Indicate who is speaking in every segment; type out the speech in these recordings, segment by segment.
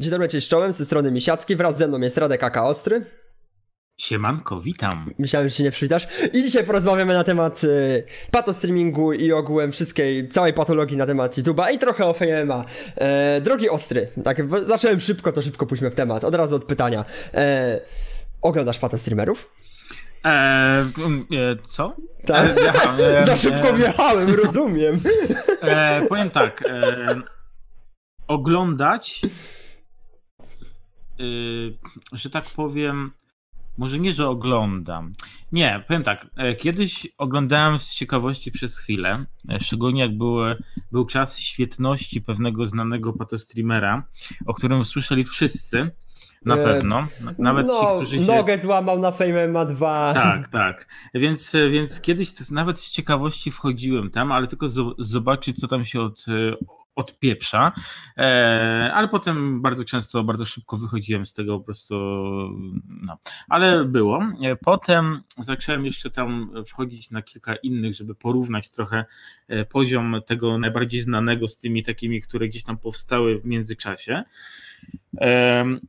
Speaker 1: Dzień dobry, cześć czołem, ze strony Misiacki, wraz ze mną jest Radek Aka Ostry.
Speaker 2: Siemanko, witam.
Speaker 1: Myślałem, że się nie przywitasz. I dzisiaj porozmawiamy na temat y, patostreamingu i ogółem wszystkiej, całej patologii na temat YouTube'a i trochę o FMA. E, drogi Ostry, tak, zacząłem szybko, to szybko pójdźmy w temat, od razu od pytania. E, oglądasz patostreamerów?
Speaker 2: Eee, co?
Speaker 1: Tak. E, Za szybko wjechałem, rozumiem.
Speaker 2: E, powiem tak. E, oglądać, że tak powiem, może nie, że oglądam. Nie, powiem tak. E, kiedyś oglądałem z ciekawości przez chwilę, e, szczególnie jak był, był czas świetności pewnego znanego patostreamera, o którym słyszeli wszyscy. Na e, pewno. Nawet no, ci, którzy się...
Speaker 1: Nogę złamał na Fame ma dwa.
Speaker 2: Tak, tak. Więc, więc kiedyś nawet z ciekawości wchodziłem tam, ale tylko zobaczyć, co tam się od, odpieprza, e, ale potem bardzo często, bardzo szybko wychodziłem z tego po prostu, no. ale było. E, potem zacząłem jeszcze tam wchodzić na kilka innych, żeby porównać trochę e, poziom tego najbardziej znanego z tymi takimi, które gdzieś tam powstały w międzyczasie.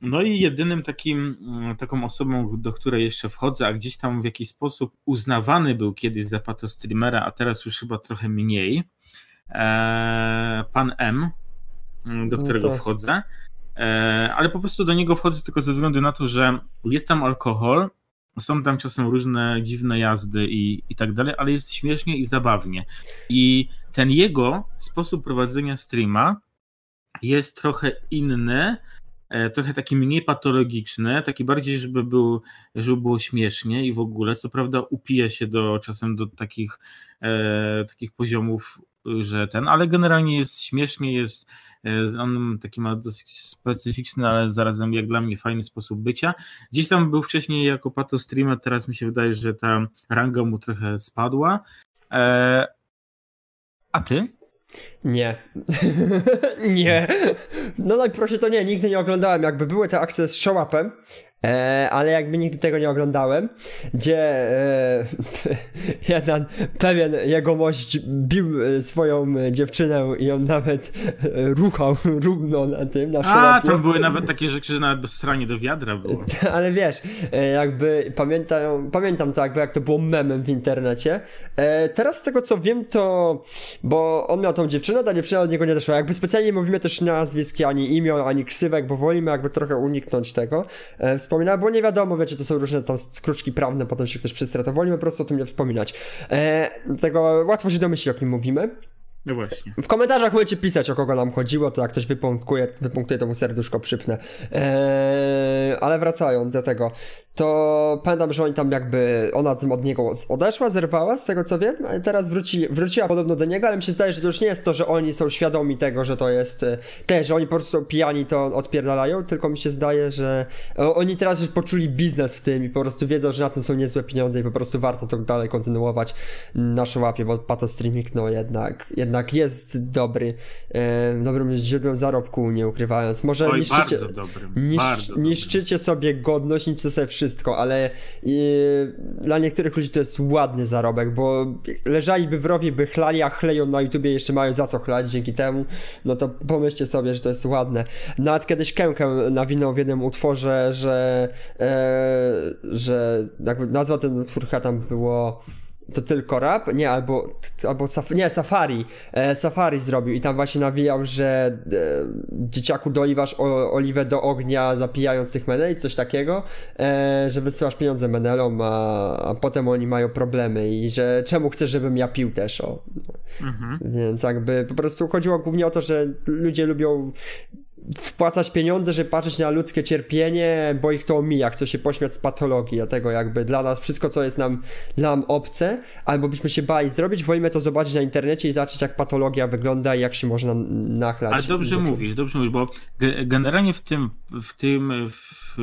Speaker 2: No i jedynym takim, taką osobą, do której jeszcze wchodzę, a gdzieś tam w jakiś sposób uznawany był kiedyś za patostreamera, a teraz już chyba trochę mniej, pan M, do no którego no wchodzę. E, ale po prostu do niego wchodzę tylko ze względu na to, że jest tam alkohol, są tam czasem różne dziwne jazdy i, i tak dalej, ale jest śmiesznie i zabawnie. I ten jego sposób prowadzenia streama jest trochę inny, trochę taki mniej patologiczny, taki bardziej, żeby, był, żeby było śmiesznie i w ogóle. Co prawda upija się do czasem do takich, e, takich poziomów że ten, ale generalnie jest śmiesznie, jest e, on taki ma dosyć specyficzny, ale zarazem jak dla mnie fajny sposób bycia. Gdzieś tam był wcześniej jako pato streamer, teraz mi się wydaje, że ta ranga mu trochę spadła. E, a ty?
Speaker 1: Nie. nie. No tak proszę to nie, nigdy nie oglądałem. Jakby były te akcje z show-upem, E, ale jakby nigdy tego nie oglądałem, gdzie e, jeden pewien jegomość bił e, swoją dziewczynę i on nawet e, ruchał równo na tym, na
Speaker 2: A, tam były nawet takie rzeczy, że nawet bezstrannie do wiadra było.
Speaker 1: Ale wiesz, e, jakby pamiętam, pamiętam to jakby jak to było memem w internecie. E, teraz z tego co wiem to, bo on miał tą dziewczynę, ta dziewczyna od niego nie doszła. Jakby specjalnie mówimy też nazwiski, ani imion, ani ksywek, bo wolimy jakby trochę uniknąć tego wspomina, bo nie wiadomo, wiecie, to są różne tam skruczki prawne, potem się ktoś przystra, to wolimy po prostu o tym nie wspominać. E, tego łatwo się domyślić, o kim mówimy.
Speaker 2: No właśnie.
Speaker 1: W komentarzach możecie pisać, o kogo nam chodziło, to jak ktoś wypunktuje, wypunktuje to mu serduszko przypnę. Eee, ale wracając do tego, to pamiętam, że oni tam jakby, ona od niego odeszła, zerwała, z tego co wiem, teraz wróci, wróciła podobno do niego, ale mi się zdaje, że to już nie jest to, że oni są świadomi tego, że to jest e, te, że oni po prostu pijani to odpierdalają, tylko mi się zdaje, że oni teraz już poczuli biznes w tym i po prostu wiedzą, że na tym są niezłe pieniądze i po prostu warto to dalej kontynuować na łapie, bo pato streaming no jednak, jednak jest dobry, e, dobrym źródłem zarobku, nie ukrywając. Może
Speaker 2: Oj,
Speaker 1: niszczycie, niszcz, niszczycie sobie godność, niszczycie sobie wszystko, ale yy, dla niektórych ludzi to jest ładny zarobek, bo leżaliby w rowie, by chlali, a chleją na YouTubie jeszcze mają za co chlać dzięki temu, no to pomyślcie sobie, że to jest ładne. Nawet kiedyś Kękę nawinął w jednym utworze, że, e, że jakby nazwa ten utwór tam było to tylko rap? Nie, albo, albo saf nie, Safari. E, Safari zrobił i tam właśnie nawijał, że e, dzieciaku doliwasz o, oliwę do ognia zapijając tych meneli, coś takiego, e, że wysyłasz pieniądze menelom, a, a potem oni mają problemy i że czemu chcesz, żebym ja pił też, o. Mhm. Więc jakby po prostu chodziło głównie o to, że ludzie lubią wpłacać pieniądze, żeby patrzeć na ludzkie cierpienie, bo ich to omija, chcą się pośmiać z patologii, dlatego jakby dla nas wszystko, co jest nam, nam obce, albo byśmy się bali zrobić, wolimy to zobaczyć na internecie i zobaczyć, jak patologia wygląda i jak się można nachlać.
Speaker 2: Ale dobrze mówisz, dobrze mówisz, bo generalnie w tym, w tym, w,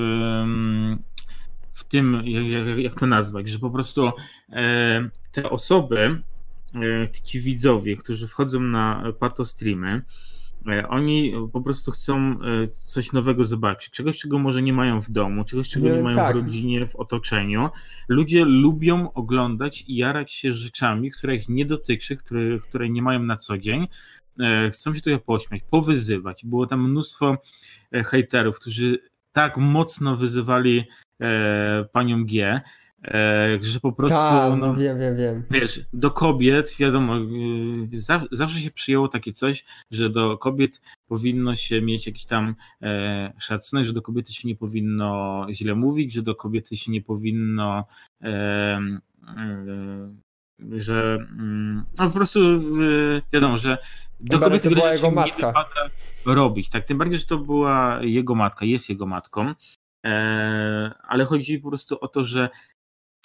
Speaker 2: w tym, jak, jak to nazwać, że po prostu e, te osoby, e, ci widzowie, którzy wchodzą na patostreamy, E, oni po prostu chcą e, coś nowego zobaczyć, czegoś, czego może nie mają w domu, czegoś, czego nie, nie mają tak. w rodzinie, w otoczeniu. Ludzie lubią oglądać i jarać się rzeczami, które ich nie dotyczy, które, które nie mają na co dzień. chcą się tutaj pośmiać, powyzywać. Było tam mnóstwo hejterów, którzy tak mocno wyzywali panią G, E, że po prostu.
Speaker 1: Ta, no, wiem, wiem, wiem.
Speaker 2: Wiesz, do kobiet, wiadomo, y, zawsze się przyjęło takie coś, że do kobiet powinno się mieć jakiś tam e, szacunek, że do kobiety się nie powinno źle mówić, że do kobiety się nie powinno. E, e że mm, no po prostu wiadomo, że do kobiety
Speaker 1: była jego matka.
Speaker 2: robić. Tak, tym bardziej, że to była jego matka, jest jego matką. ale chodzi po prostu o to, że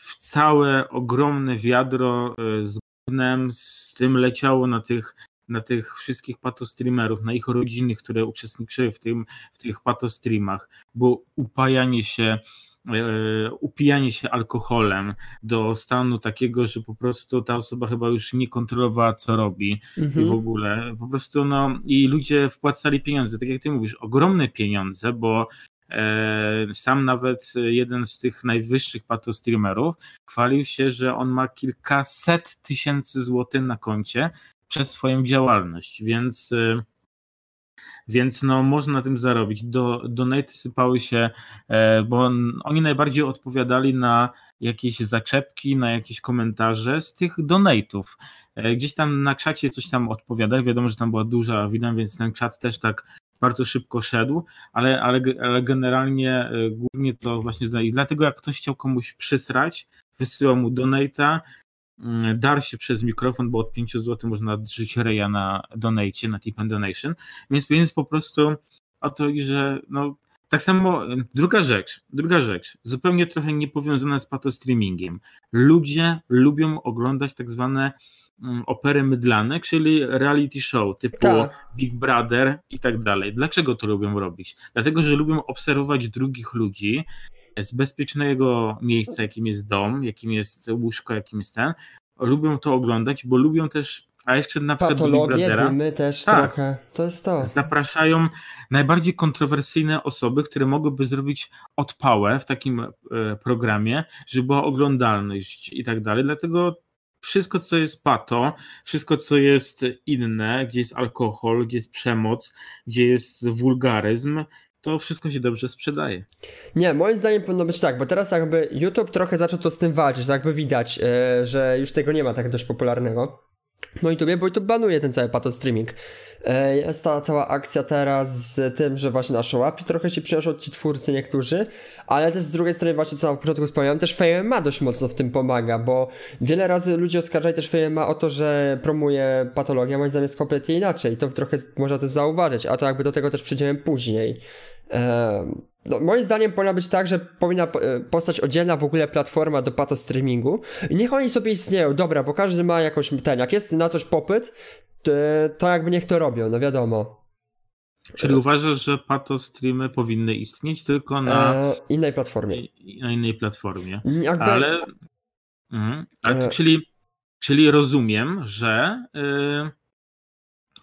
Speaker 2: w całe ogromne wiadro e, z gównem, z tym leciało na tych, na tych wszystkich patostreamerów, na ich rodziny, które uczestniczyły w, tym, w tych patostreamach, bo upajanie się e, upijanie się alkoholem do stanu takiego, że po prostu ta osoba chyba już nie kontrolowała, co robi mhm. w ogóle. Po prostu no i ludzie wpłacali pieniądze, tak jak ty mówisz, ogromne pieniądze, bo sam nawet jeden z tych najwyższych patostreamerów chwalił się, że on ma kilkaset tysięcy złotych na koncie przez swoją działalność, więc e, więc no, można na tym zarobić. Do, donaty sypały się, e, bo oni najbardziej odpowiadali na jakieś zaczepki, na jakieś komentarze z tych donatów. Gdzieś tam na czacie coś tam odpowiadali, wiadomo, że tam była duża wina, więc ten czat też tak bardzo szybko szedł, ale, ale, ale generalnie e, głównie to właśnie i dlatego jak ktoś chciał komuś przysrać, wysyłał mu donata, mm, dar się przez mikrofon, bo od 5 zł można drżyć reja na donate, na tip and donation, więc, więc po prostu o to, że no, tak samo e, druga rzecz, druga rzecz, zupełnie trochę niepowiązana z patostreamingiem. Ludzie lubią oglądać tak zwane opery mydlane, czyli reality show typu tak. Big Brother i tak dalej. Dlaczego to lubią robić? Dlatego, że lubią obserwować drugich ludzi z bezpiecznego miejsca, jakim jest dom, jakim jest łóżko, jakim jest ten. Lubią to oglądać, bo lubią też a jeszcze na przykład
Speaker 1: Patologie, Big Brothera, dymy też tak, trochę. To jest to.
Speaker 2: Zapraszają najbardziej kontrowersyjne osoby, które mogłyby zrobić odpałę w takim e, programie, żeby była oglądalność i tak dalej. Dlatego wszystko, co jest pato, wszystko, co jest inne, gdzie jest alkohol, gdzie jest przemoc, gdzie jest wulgaryzm, to wszystko się dobrze sprzedaje.
Speaker 1: Nie, moim zdaniem powinno być tak, bo teraz jakby YouTube trochę zaczął to z tym walczyć, jakby widać, e, że już tego nie ma tak dość popularnego no i tobie, bo YouTube banuje ten cały pato streaming. E, jest ta cała akcja teraz z tym, że właśnie na Showapi trochę się przynoszą ci twórcy niektórzy, ale też z drugiej strony właśnie co na początku wspomniałem, też FameMA dość mocno w tym pomaga, bo wiele razy ludzie oskarżają też FameMA o to, że promuje patologię, a moim zdaniem jest kompletnie inaczej. To trochę można też zauważyć, a to jakby do tego też przejdziemy później. No, moim zdaniem powinna być tak, że powinna e, powstać oddzielna w ogóle platforma do pato streamingu. I niech oni sobie istnieją, dobra, bo każdy ma jakąś ten, jak jest na coś popyt, to, to jakby niech to robią, no wiadomo.
Speaker 2: Czyli uważasz, że pato streamy powinny istnieć tylko na
Speaker 1: e, innej platformie.
Speaker 2: Na innej platformie. Jakby... Ale, mhm. Ale e... czyli, czyli rozumiem, że. Yy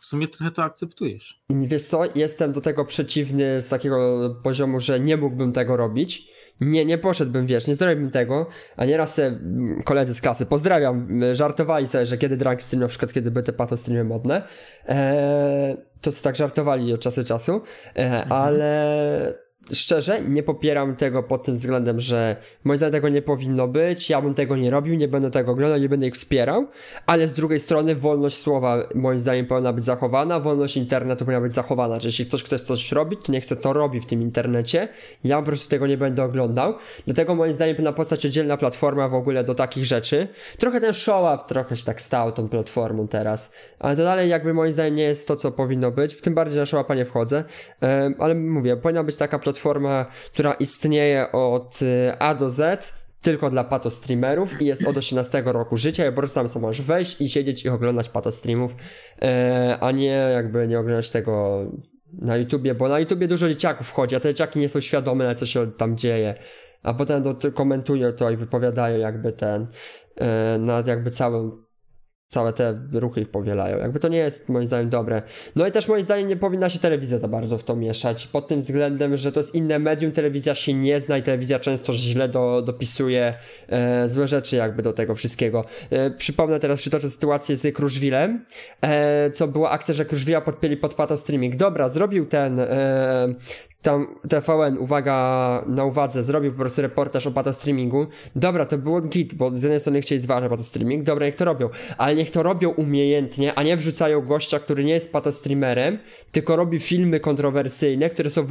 Speaker 2: sumie trochę to akceptujesz.
Speaker 1: Wiesz co, jestem do tego przeciwny z takiego poziomu, że nie mógłbym tego robić. Nie, nie poszedłbym, wiesz, nie zrobiłbym tego, a nieraz se koledzy z klasy, pozdrawiam, żartowali sobie, że kiedy drag stream, na przykład kiedy były te pato streamy modne, ee, to tak żartowali od czasu czasu, e, mhm. ale szczerze, nie popieram tego pod tym względem, że moim zdaniem tego nie powinno być, ja bym tego nie robił, nie będę tego oglądał, nie będę ich wspierał, ale z drugiej strony wolność słowa moim zdaniem powinna być zachowana, wolność internetu powinna być zachowana, że jeśli ktoś chce coś robić, to niech chce to robi w tym internecie, ja po prostu tego nie będę oglądał, dlatego moim zdaniem powinna powstać oddzielna platforma w ogóle do takich rzeczy. Trochę ten show up trochę się tak stał tą platformą teraz, ale to dalej jakby moim zdaniem nie jest to, co powinno być, tym bardziej na show upa nie wchodzę, ale mówię, powinna być taka platforma platforma, która istnieje od y, A do Z, tylko dla pato streamerów i jest od 18 roku życia. I po prostu tam sobie możesz wejść i siedzieć i oglądać pato streamów, e, a nie jakby nie oglądać tego na YouTubie, bo na YouTubie dużo dzieciaków wchodzi, a te dzieciaki nie są świadome na co się tam dzieje, a potem komentują to i wypowiadają jakby ten, e, nad jakby całym całe te ruchy ich powielają. Jakby to nie jest moim zdaniem dobre. No i też moim zdaniem nie powinna się telewizja za bardzo w to mieszać, pod tym względem, że to jest inne medium, telewizja się nie zna i telewizja często źle do, dopisuje e, złe rzeczy jakby do tego wszystkiego. E, przypomnę teraz, przytoczę sytuację z Kruszwilem, e, co była akcja, że Kruszwila podpięli pod pato streaming. Dobra, zrobił ten e, tam TVN, uwaga, na uwadze, zrobił po prostu reportaż o pato streamingu. Dobra, to było git, bo z jednej strony chcieli zważać pato streaming, dobra, niech to robią, ale niech to robią umiejętnie, a nie wrzucają gościa, który nie jest pato streamerem, tylko robi filmy kontrowersyjne, które są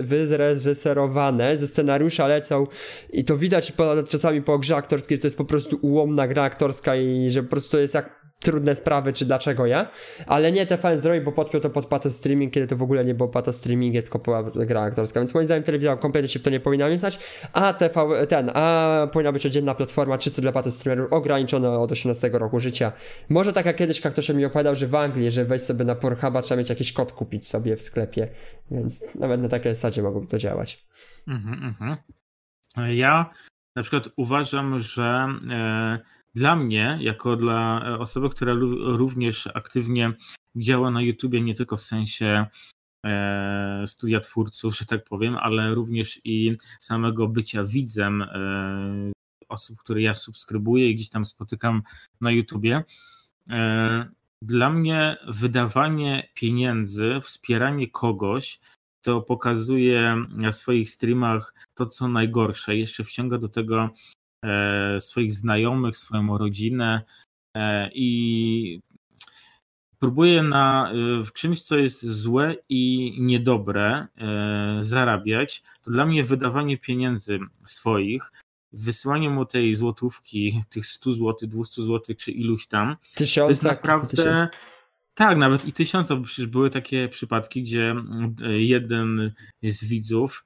Speaker 1: wyreżyserowane, ze scenariusza lecą i to widać po, czasami po grze aktorskiej, że to jest po prostu ułomna gra aktorska i że po prostu to jest jak trudne sprawy, czy dlaczego ja, ale nie TVN zrobił, bo podpiął to pod pato streaming, kiedy to w ogóle nie było pato streaming, tylko była gra aktorska, więc moim zdaniem telewizja kompletnie się w to nie powinna mieszać, a TV, ten, a powinna być oddzielna platforma czysto dla pato streamerów, ograniczona od 18 roku życia. Może tak jak kiedyś ktoś mi opowiadał, że w Anglii, że wejść sobie na Pornhuba trzeba mieć jakiś kod kupić sobie w sklepie, więc nawet na takiej zasadzie mogłoby to działać. Mhm, mhm.
Speaker 2: Ja na przykład uważam, że e, dla mnie, jako dla e, osoby, która również aktywnie działa na YouTubie, nie tylko w sensie e, studia twórców, że tak powiem, ale również i samego bycia widzem e, osób, które ja subskrybuję i gdzieś tam spotykam na YouTubie. Dla mnie wydawanie pieniędzy, wspieranie kogoś, to pokazuje na swoich streamach to, co najgorsze. Jeszcze wciąga do tego swoich znajomych, swoją rodzinę e, i próbuje na, e, w czymś, co jest złe i niedobre, zarabiać, to dla mnie wydawanie pieniędzy swoich, wysyłanie mu tej złotówki, tych 100 zł, 200 zł, czy iluś tam,
Speaker 1: tysiąc,
Speaker 2: to jest naprawdę... Tysiąc. Tak, nawet i tysiąca, bo przecież były takie przypadki, gdzie jeden z widzów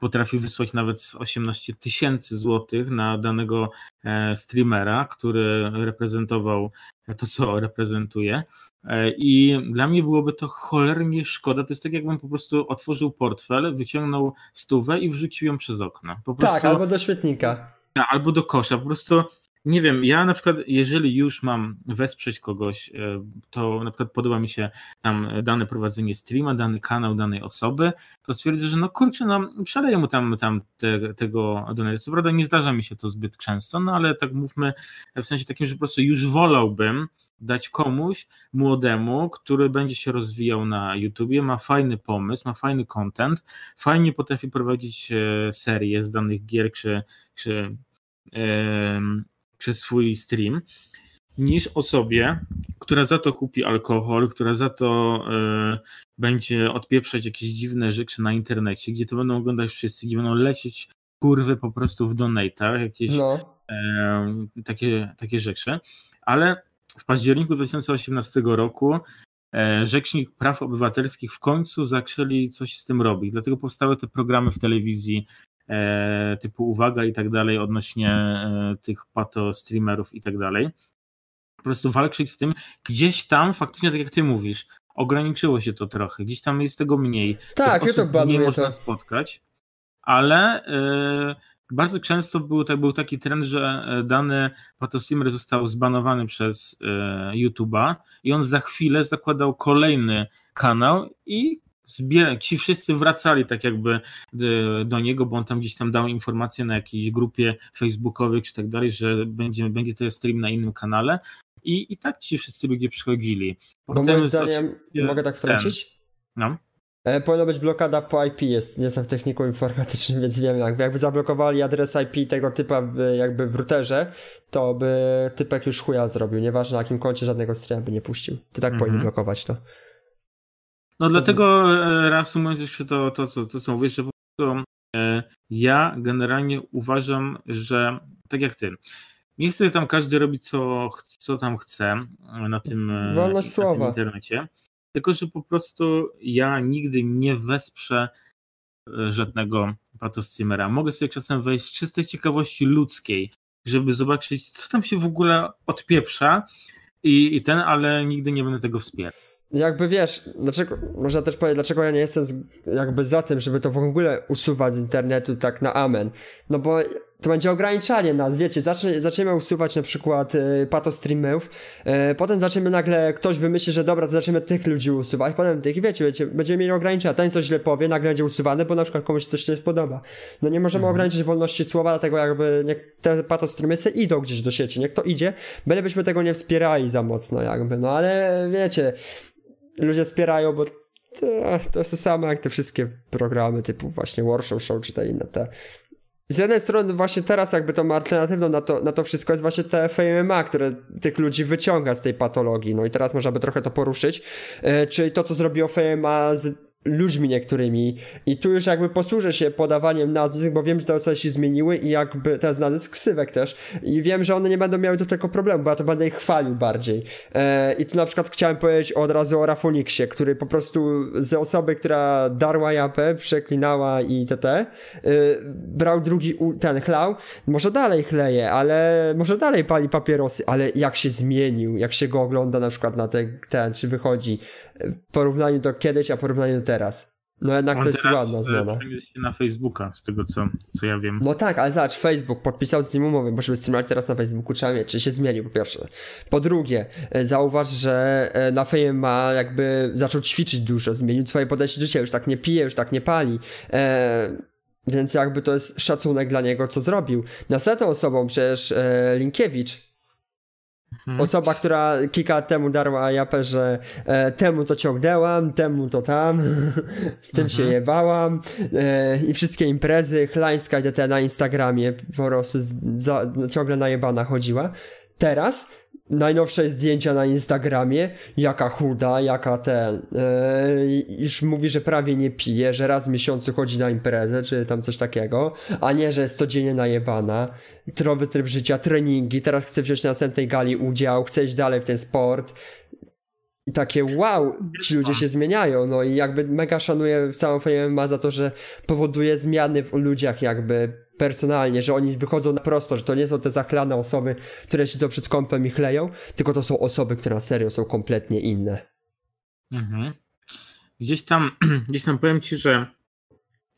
Speaker 2: potrafił wysłać nawet 18 tysięcy złotych na danego e, streamera, który reprezentował to, co reprezentuje. E, I dla mnie byłoby to cholernie szkoda. To jest tak, jakbym po prostu otworzył portfel, wyciągnął stówę i wrzucił ją przez okno. Po
Speaker 1: tak, albo do śmietnika.
Speaker 2: Albo do kosza. Po prostu nie wiem, ja na przykład, jeżeli już mam wesprzeć kogoś, e, to na przykład podoba mi się tam dane prowadzenie streama, dany kanał danej osoby, to stwierdzę, że no kurczę, no przeleję mu tam, tam te, tego donate. Co prawda nie zdarza mi się to zbyt często, no ale tak mówmy w sensie takim, że po prostu już wolałbym dać komuś młodemu, który będzie się rozwijał na YouTubie, ma fajny pomysł, ma fajny content, fajnie potrafi prowadzić e, serię z danych gier, czy, czy przez swój stream, niż osobie, która za to kupi alkohol, która za to y, będzie odpieprzać jakieś dziwne rzeczy na internecie, gdzie to będą oglądać wszyscy, gdzie będą lecieć kurwy po prostu w donatach, jakieś no. y, takie, takie rzeczy. Ale w październiku 2018 roku e, Rzecznik Praw Obywatelskich w końcu zaczęli coś z tym robić. Dlatego powstały te programy w telewizji typu uwaga i tak dalej odnośnie e, tych pato streamerów i tak dalej. Po prostu walczyć z tym. Gdzieś tam faktycznie, tak jak ty mówisz, ograniczyło się to trochę. Gdzieś tam jest tego mniej.
Speaker 1: Tak,
Speaker 2: YouTube nie można to. spotkać, ale e, bardzo często był, był taki trend, że dany patostreamer został zbanowany przez YouTube'a i on za chwilę zakładał kolejny kanał i zbiera, ci wszyscy wracali tak jakby do, do, niego, bo on tam gdzieś tam dał informację na jakiejś grupie facebookowej czy tak dalej, że będzie, będzie to stream na innym kanale i, i tak ci wszyscy ludzie przychodzili.
Speaker 1: Potem bo moim zdaniem, mogę tak wtrącić?
Speaker 2: No.
Speaker 1: E, powinna być blokada po IP, jest, nie jestem w techniku informatycznym, więc wiem, jakby, jakby zablokowali adres IP tego typa w, jakby w routerze, to by typek już chuja zrobił, nieważne na jakim koncie żadnego streama by nie puścił. To tak mm -hmm. powinni blokować to.
Speaker 2: No dlatego e, reasumując jeszcze to, to, to, to co mówisz, że po prostu e, ja generalnie uważam, że tak jak ty, niech sobie tam każdy robi co, co tam chce na tym,
Speaker 1: e, Wolność
Speaker 2: na
Speaker 1: słowa.
Speaker 2: tym internecie, tylko że po prostu ja nigdy nie wesprze żadnego patostreamera. Mogę sobie czasem wejść z czystej ciekawości ludzkiej, żeby zobaczyć, co tam się w ogóle odpieprza i, i ten, ale nigdy nie będę tego wspierał
Speaker 1: jakby wiesz, dlaczego, można też powiedzieć, dlaczego ja nie jestem z, jakby za tym, żeby to w ogóle usuwać z internetu tak na amen. No bo to będzie ograniczanie nas, wiecie, zacznie, zaczniemy usuwać na przykład y, patostreamów, y, potem zaczniemy nagle, ktoś wymyśli, że dobra, to zaczniemy tych ludzi usuwać, potem tych wiecie, wiecie, będziemy mieli ograniczenia, ten coś źle powie, nagle będzie usuwany, bo na przykład komuś coś się nie spodoba. No nie możemy mhm. ograniczyć wolności słowa, dlatego jakby niech te patostreamy se idą gdzieś do sieci, niech to idzie, byśmy tego nie wspierali za mocno jakby, no ale wiecie, ludzie wspierają, bo to, to jest to samo jak te wszystkie programy typu właśnie Warsaw Show czy te inne te z jednej strony właśnie teraz jakby tą alternatywną na to, na to wszystko jest właśnie te FMA, które tych ludzi wyciąga z tej patologii. No i teraz można by trochę to poruszyć. E, czyli to, co zrobiło FMA z ludźmi niektórymi. I tu już jakby posłużę się podawaniem nazwisk, bo wiem, że te osoby się zmieniły i jakby te nazwisk ksywek też. I wiem, że one nie będą miały do tego problemu, bo ja to będę ich chwalił bardziej. E, I tu na przykład chciałem powiedzieć od razu o Rafoniksie, który po prostu z osoby, która darła japę, przeklinała i tt. E, brał drugi, ten chlał, może dalej chleje, ale może dalej pali papierosy, ale jak się zmienił, jak się go ogląda na przykład na te, ten, czy wychodzi, w porównaniu do kiedyś, a porównaniu do teraz. No jednak On to jest ładna e, zmiana.
Speaker 2: się na Facebooka, z tego co, co ja wiem.
Speaker 1: No tak, ale zobacz, Facebook podpisał z nim umowę, bo żeby streamować teraz na Facebooku trzeba mieć, czy się zmienił po pierwsze. Po drugie, e, zauważ, że e, na Fame ma jakby zaczął ćwiczyć dużo, zmienił swoje podejście do życia, już tak nie pije, już tak nie pali. E, więc jakby to jest szacunek dla niego, co zrobił. Następną osobą przecież e, Linkiewicz, Mhm. Osoba, która kilka lat temu darła japę, że e, temu to ciągnęłam, temu to tam, z tym mhm. się jebałam e, i wszystkie imprezy, chlańska i na Instagramie po prostu z, za, ciągle najebana chodziła. Teraz najnowsze zdjęcia na Instagramie, jaka chuda, jaka ten, yy, już mówi, że prawie nie pije, że raz w miesiącu chodzi na imprezę, czy tam coś takiego, a nie, że jest codziennie najebana, trowy tryb życia, treningi, teraz chce wziąć na następnej gali udział, chce iść dalej w ten sport, i takie wow, ci ludzie się zmieniają, no i jakby mega szanuję całą ma za to, że powoduje zmiany w ludziach jakby personalnie, że oni wychodzą na prosto, że to nie są te zachlane osoby, które siedzą przed kąpem i chleją, tylko to są osoby, które na serio są kompletnie inne.
Speaker 2: Mhm. Gdzieś tam, gdzieś tam powiem ci, że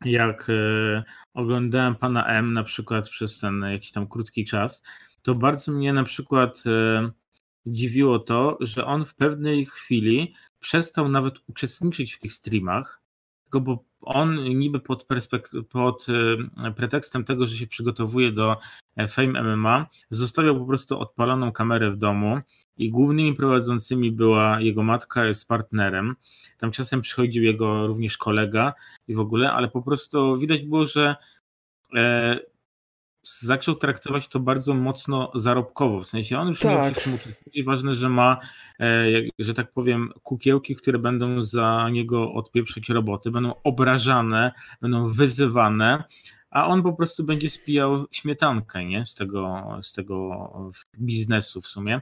Speaker 2: jak e, oglądałem pana M na przykład przez ten jakiś tam krótki czas, to bardzo mnie na przykład e, dziwiło to, że on w pewnej chwili przestał nawet uczestniczyć w tych streamach, tylko bo on niby pod, pod y, pretekstem tego, że się przygotowuje do e, Fame MMA, zostawiał po prostu odpaloną kamerę w domu i głównymi prowadzącymi była jego matka z partnerem. Tam czasem przychodził jego również kolega i w ogóle, ale po prostu widać było, że e, zaczął traktować to bardzo mocno zarobkowo. W sensie on już tak. nie ważne, że ma, e, że tak powiem, kukiełki, które będą za niego odpieprzeć roboty, będą obrażane, będą wyzywane, a on po prostu będzie spijał śmietankę nie? Z, tego, z tego biznesu w sumie.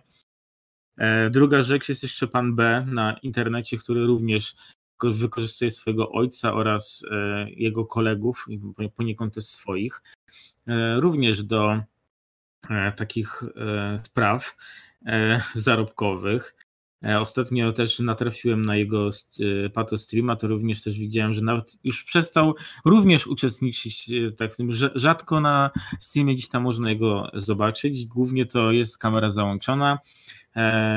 Speaker 2: E, druga rzecz jest jeszcze pan B na internecie, który również wykorzystuje swojego ojca oraz e, jego kolegów, poniekąd też swoich, e, również do e, takich spraw zarobkowych. Ostatnio też natrafiłem na jego pato streama, to również też widziałem, że nawet już przestał również uczestniczyć, tak rzadko na streamie gdzieś tam można jego zobaczyć. Głównie to jest kamera załączona,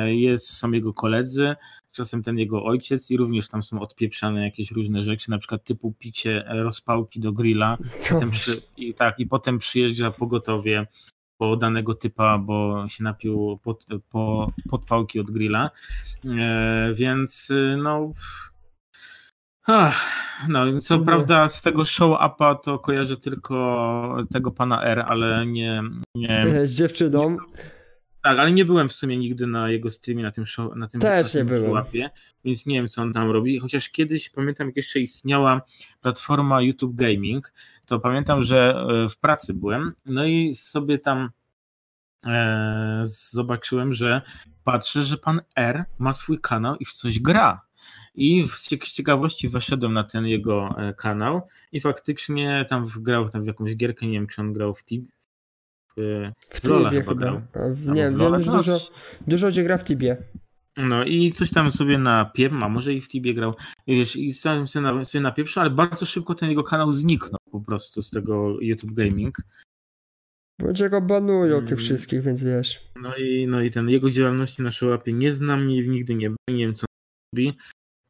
Speaker 2: jest, są jego koledzy, czasem ten jego ojciec i również tam są odpieprzane jakieś różne rzeczy, na przykład typu picie rozpałki do grilla przy, i tak, i potem przyjeżdża pogotowie po danego typa, bo się napił pod, po, podpałki od grilla, e, więc no Ach, no, co prawda z tego show-upa to kojarzę tylko tego pana R, ale nie... nie
Speaker 1: z dziewczyną. Nie,
Speaker 2: tak, ale nie byłem w sumie nigdy na jego streamie, na tym show, na tym,
Speaker 1: Też na nie byłem.
Speaker 2: więc nie wiem, co on tam robi. Chociaż kiedyś pamiętam, jak jeszcze istniała platforma YouTube Gaming, to pamiętam, że e, w pracy byłem, no i sobie tam e, zobaczyłem, że patrzę, że pan R ma swój kanał i w coś gra. I z ciekawości weszedłem na ten jego e, kanał i faktycznie tam grał tam w jakąś gierkę, nie wiem czy on grał w
Speaker 1: w Lola chyba, chyba. Nie wiem, że dużo, dużo gdzie gra w Tibie.
Speaker 2: No i coś tam sobie na piem, a może i w Tibie grał, i wiesz, i stałem sobie na, sobie na pierwszy, ale bardzo szybko ten jego kanał zniknął po prostu z tego YouTube Gaming.
Speaker 1: Będzie go banują hmm. tych mm. wszystkich, więc wiesz.
Speaker 2: No i, no i ten jego działalności na szałapie nie znam i nigdy nie, nie wiem co robi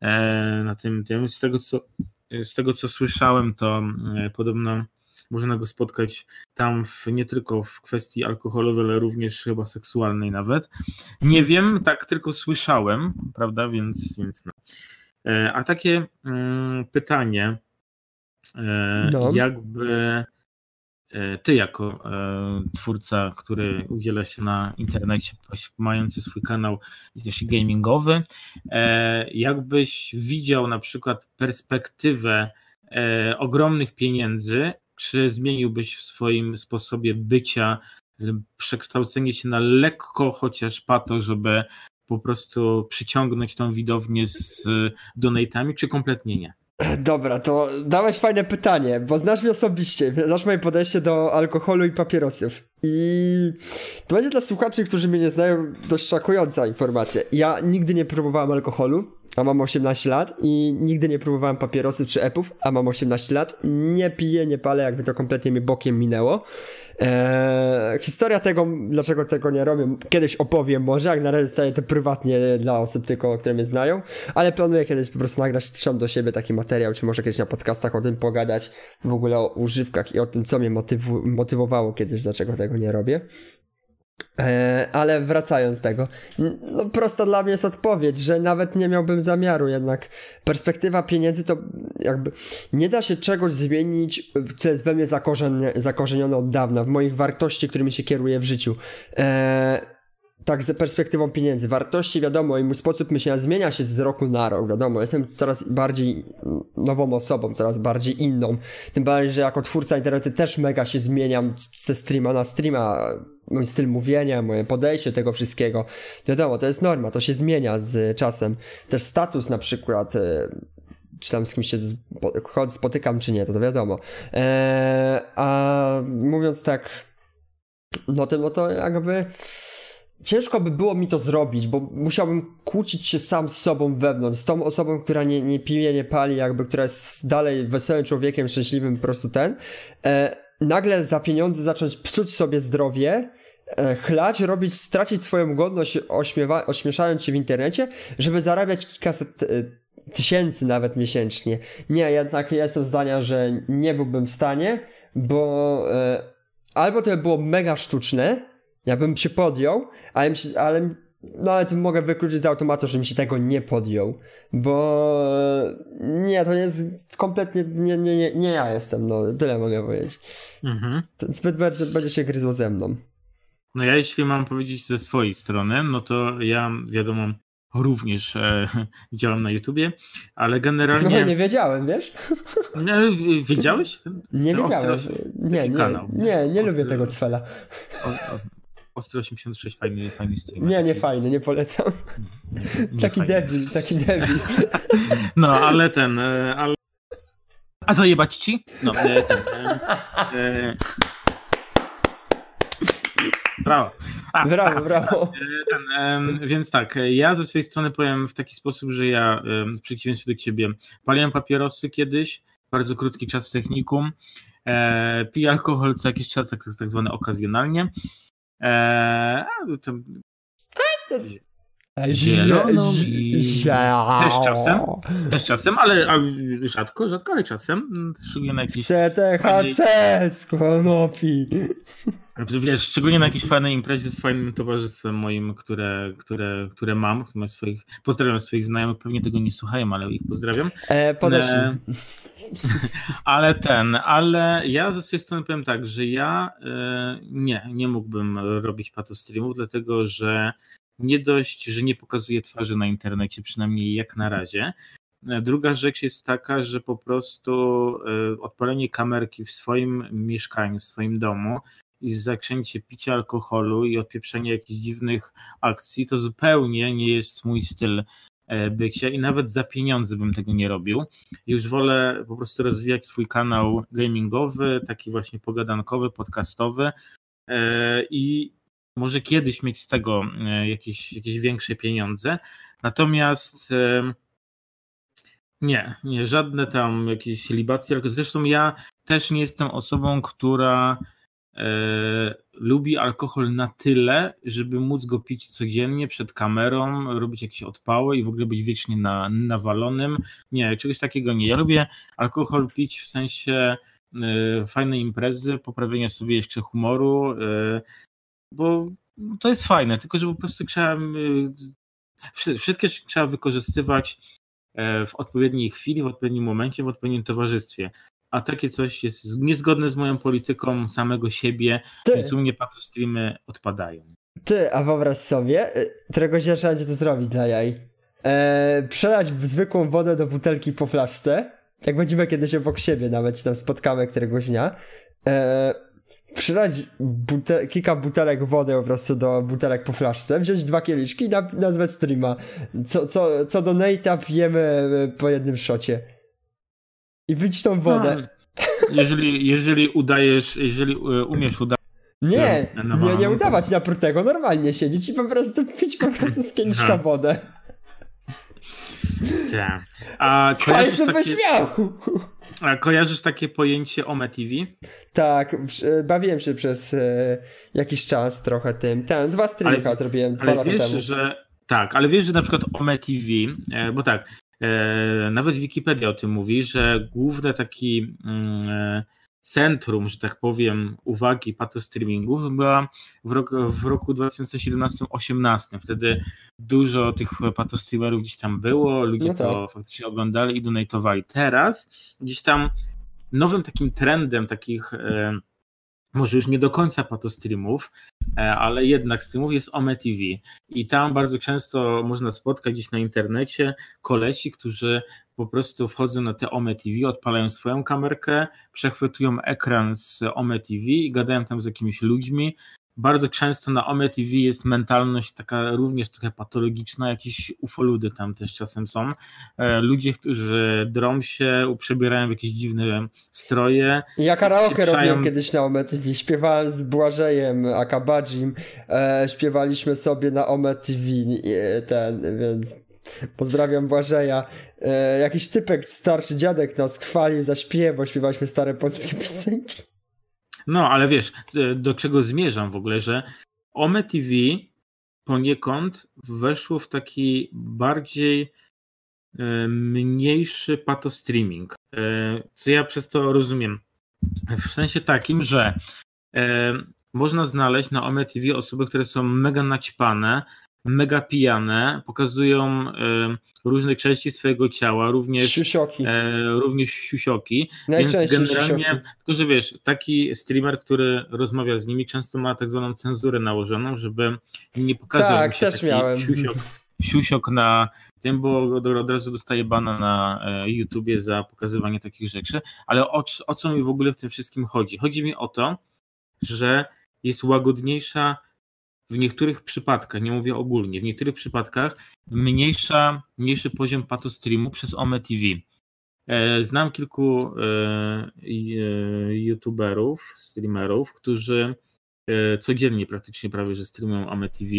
Speaker 2: e, na tym tym. Z tego co, z tego co słyszałem, to e, podobno można go spotkać tam w, nie tylko w kwestii alkoholowej, ale również chyba seksualnej nawet. Nie wiem, tak tylko słyszałem, prawda, więc, więc no. E, a takie mm, pytanie, e, no. jakby e, ty jako twórca, który udziela się na internecie, mający swój kanał gamingowy, jakbyś widział na przykład perspektywę ogromnych pieniędzy czy zmieniłbyś w swoim sposobie bycia przekształcenie się na lekko chociaż po to, żeby po prostu przyciągnąć tą widownię z donatami, czy kompletnie nie?
Speaker 1: Dobra, to dałeś fajne pytanie, bo znasz mnie osobiście, znasz moje podejście do alkoholu i papierosów. I to będzie dla słuchaczy, którzy mnie nie znają, dość szokująca informacja. Ja nigdy nie próbowałem alkoholu, a mam 18 lat i nigdy nie próbowałem papierosów czy epów, a mam 18 lat. Nie piję, nie palę, jakby to kompletnie mi bokiem minęło. Eee, historia tego, dlaczego tego nie robię, kiedyś opowiem może, jak na razie staje to prywatnie dla osób tylko, które mnie znają, ale planuję kiedyś po prostu nagrać trzem do siebie taki materiał, czy może kiedyś na podcastach o tym pogadać, w ogóle o używkach i o tym, co mnie motyw- motywowało kiedyś, dlaczego tego nie robię. E, ale wracając do tego, no prosta dla mnie jest odpowiedź, że nawet nie miałbym zamiaru, jednak perspektywa pieniędzy to jakby nie da się czegoś zmienić, co jest we mnie zakorzenione od dawna, w moich wartości, którymi się kieruję w życiu. Eee, tak z perspektywą pieniędzy. Wartości, wiadomo, i mój sposób myślenia zmienia się z roku na rok, wiadomo. Jestem coraz bardziej nową osobą, coraz bardziej inną. Tym bardziej, że jako twórca internetu też mega się zmieniam ze streama na streama. Mój styl mówienia, moje podejście tego wszystkiego. Wiadomo, to jest norma, to się zmienia z czasem. Też status na przykład, e, czy tam z kimś się spotykam, czy nie, to to wiadomo. Eee, a mówiąc tak, no to, no to jakby ciężko by było mi to zrobić, bo musiałbym kłócić się sam z sobą wewnątrz, z tą osobą, która nie, nie pije, nie pali, jakby, która jest dalej wesołym człowiekiem, szczęśliwym, po prostu ten. E, nagle za pieniądze zacząć psuć sobie zdrowie, e, chlać, robić, stracić swoją godność, ośmiewa, ośmieszając się w internecie, żeby zarabiać kilkaset e, tysięcy nawet miesięcznie. Nie, jednak ja jestem zdania, że nie byłbym w stanie, bo e, albo to by było mega sztuczne, ja bym się podjął, ale, ale no ale to mogę wykluczyć z automatu, żebym się tego nie podjął, bo nie, to jest kompletnie, nie, nie, nie, nie ja jestem, no tyle mogę powiedzieć. Mhm. Zbyt bardzo będzie się gryzło ze mną.
Speaker 2: No ja jeśli mam powiedzieć ze swojej strony, no to ja wiadomo również e, działam na YouTubie, ale generalnie...
Speaker 1: No nie wiedziałem, wiesz?
Speaker 2: Nie, wiedziałeś?
Speaker 1: Ten, nie ten wiedziałem. Ostro... Nie, nie, kanał. nie, nie, lubię tego cfela. O, o,
Speaker 2: Ostry 86, fajny, fajny stream.
Speaker 1: Nie, nie fajny, nie polecam. Nie taki fajny. debil, taki debil.
Speaker 2: No, ale ten, e, ale... A zajebać ci? No, e, ten, e, Brawo.
Speaker 1: A, brawo, a, brawo.
Speaker 2: Ten, więc tak, ja ze swojej strony powiem w taki sposób, że ja w przeciwieństwie do ciebie paliłem papierosy kiedyś, bardzo krótki czas w technikum, e, piję alkohol co jakiś czas, tak, tak zwany okazjonalnie. Eee, to... Zieloną też czasem, też czasem, ale, rzadko, rzadko, ale czasem. Szczególnie na
Speaker 1: CTHC z konopi.
Speaker 2: Wiesz, szczególnie na jakiejś fajnej imprezie z fajnym towarzystwem moim, które, które, które mam, swoich, pozdrawiam swoich znajomych, pewnie tego nie słuchają, ale ich pozdrawiam.
Speaker 1: E, e,
Speaker 2: ale ten, ale ja ze swojej strony powiem tak, że ja e, nie, nie mógłbym robić patostreamów, dlatego że nie dość, że nie pokazuję twarzy na internecie, przynajmniej jak na razie. E, druga rzecz jest taka, że po prostu e, odpalenie kamerki w swoim mieszkaniu, w swoim domu i zakręcie picia alkoholu i odpieprzenie jakichś dziwnych akcji, to zupełnie nie jest mój styl e, bycia i nawet za pieniądze bym tego nie robił. Już wolę po prostu rozwijać swój kanał gamingowy, taki właśnie pogadankowy, podcastowy i może kiedyś mieć z tego e, jakieś, jakieś większe pieniądze. Natomiast e, nie, nie, żadne tam jakieś libacje, zresztą ja też nie jestem osobą, która e, lubi alkohol na tyle, żeby móc go pić codziennie przed kamerą, robić jakieś odpały i w ogóle być wiecznie na, nawalonym. Nie, czegoś takiego nie. Ja lubię alkohol pić w sensie e, fajnej imprezy, poprawienia sobie jeszcze humoru, e, bo to jest fajne, tylko że po prostu e, wszystkie trzeba wykorzystywać e, w odpowiedniej chwili, w odpowiednim momencie, w odpowiednim towarzystwie a takie coś jest niezgodne z moją polityką samego siebie, Ty. więc u mnie streamy odpadają.
Speaker 1: Ty, a wyobraź sobie, y, któregoś dnia trzeba to zrobić dla jaj. Eee, przelać zwykłą wodę do butelki po flaszce, jak będziemy kiedyś obok siebie nawet się tam spotkamy któregoś dnia, eee, przelać kilka butelek wody po prostu do butelek po flaszce, wziąć dwa kieliszki i na nazwać streama. Co, co, co do Nate'a pijemy y, po jednym szocie i wyć tą wodę.
Speaker 2: Jeżeli, jeżeli udajesz, jeżeli e, umiesz udać.
Speaker 1: Nie, nie, nie udawać na prutego, normalnie siedzieć i po prostu pić po prostu z kieliszka wodę.
Speaker 2: Tak. A kojarzysz takie, a kojarzysz takie pojęcie OME TV?
Speaker 1: Tak, bawiłem się przez e, jakiś czas trochę tym. Ten, dwa streamy zrobiłem dwa lata wiesz, temu.
Speaker 2: Że, tak, ale wiesz, że na przykład OME TV, e, bo tak, E, nawet Wikipedia o tym mówi, że główne taki mm, e, centrum, że tak powiem, uwagi patostreamingu była w roku, w roku 2017-18. Wtedy dużo tych patostreamerów gdzieś tam było, ludzie no tak. to faktycznie oglądali i donatowali. Teraz gdzieś tam nowym takim trendem takich e, może już nie do końca patostreamów, e, ale jednak streamów jest Ome TV i tam bardzo często można spotkać gdzieś na internecie kolesi, którzy po prostu wchodzą na te Ome TV, odpalają swoją kamerkę, przechwytują ekran z Ome TV i gadają tam z jakimiś ludźmi, bardzo często na OME TV jest mentalność taka również trochę patologiczna, jakieś ufoludy tam też czasem są. E, ludzie, którzy drą się, uprzebierają w jakieś dziwne stroje.
Speaker 1: Ja karaoke pieprzają... robiłem kiedyś na OME TV, śpiewałem z Błażejem Akabadzim, e, śpiewaliśmy sobie na OME TV e, ten, więc Pozdrawiam Błażeja. E, jakiś typek, starszy dziadek nas chwalił za śpiew, bo śpiewaliśmy stare polskie piosenki.
Speaker 2: No, ale wiesz, e, do czego zmierzam w ogóle, że Ome TV poniekąd weszło w taki bardziej e, mniejszy patostreaming. E, co ja przez to rozumiem? W sensie takim, że można znaleźć na Ome TV osoby, które są mega naćpane, mega pijane, pokazują różne części swojego ciała, również
Speaker 1: siusioki.
Speaker 2: E, również siusioki. Więc generalnie, siusioki. tylko że wiesz, taki streamer, który rozmawia z nimi, często ma tak zwaną cenzurę nałożoną, żeby nie pokazać tak, się też miałem. Siusiok, siusiok na tym, bo od razu dostaje bana na e, YouTubie za pokazywanie takich rzeczy. Ale o, o co mi w ogóle w tym wszystkim chodzi? Chodzi mi o to, że jest łagodniejsza w niektórych przypadkach, nie mówię ogólnie, w niektórych przypadkach mniejsza, mniejszy poziom patostreamu przez OME TV. E, znam kilku e, e, youtuberów, streamerów, którzy codziennie praktycznie prawie, że streamują OME TV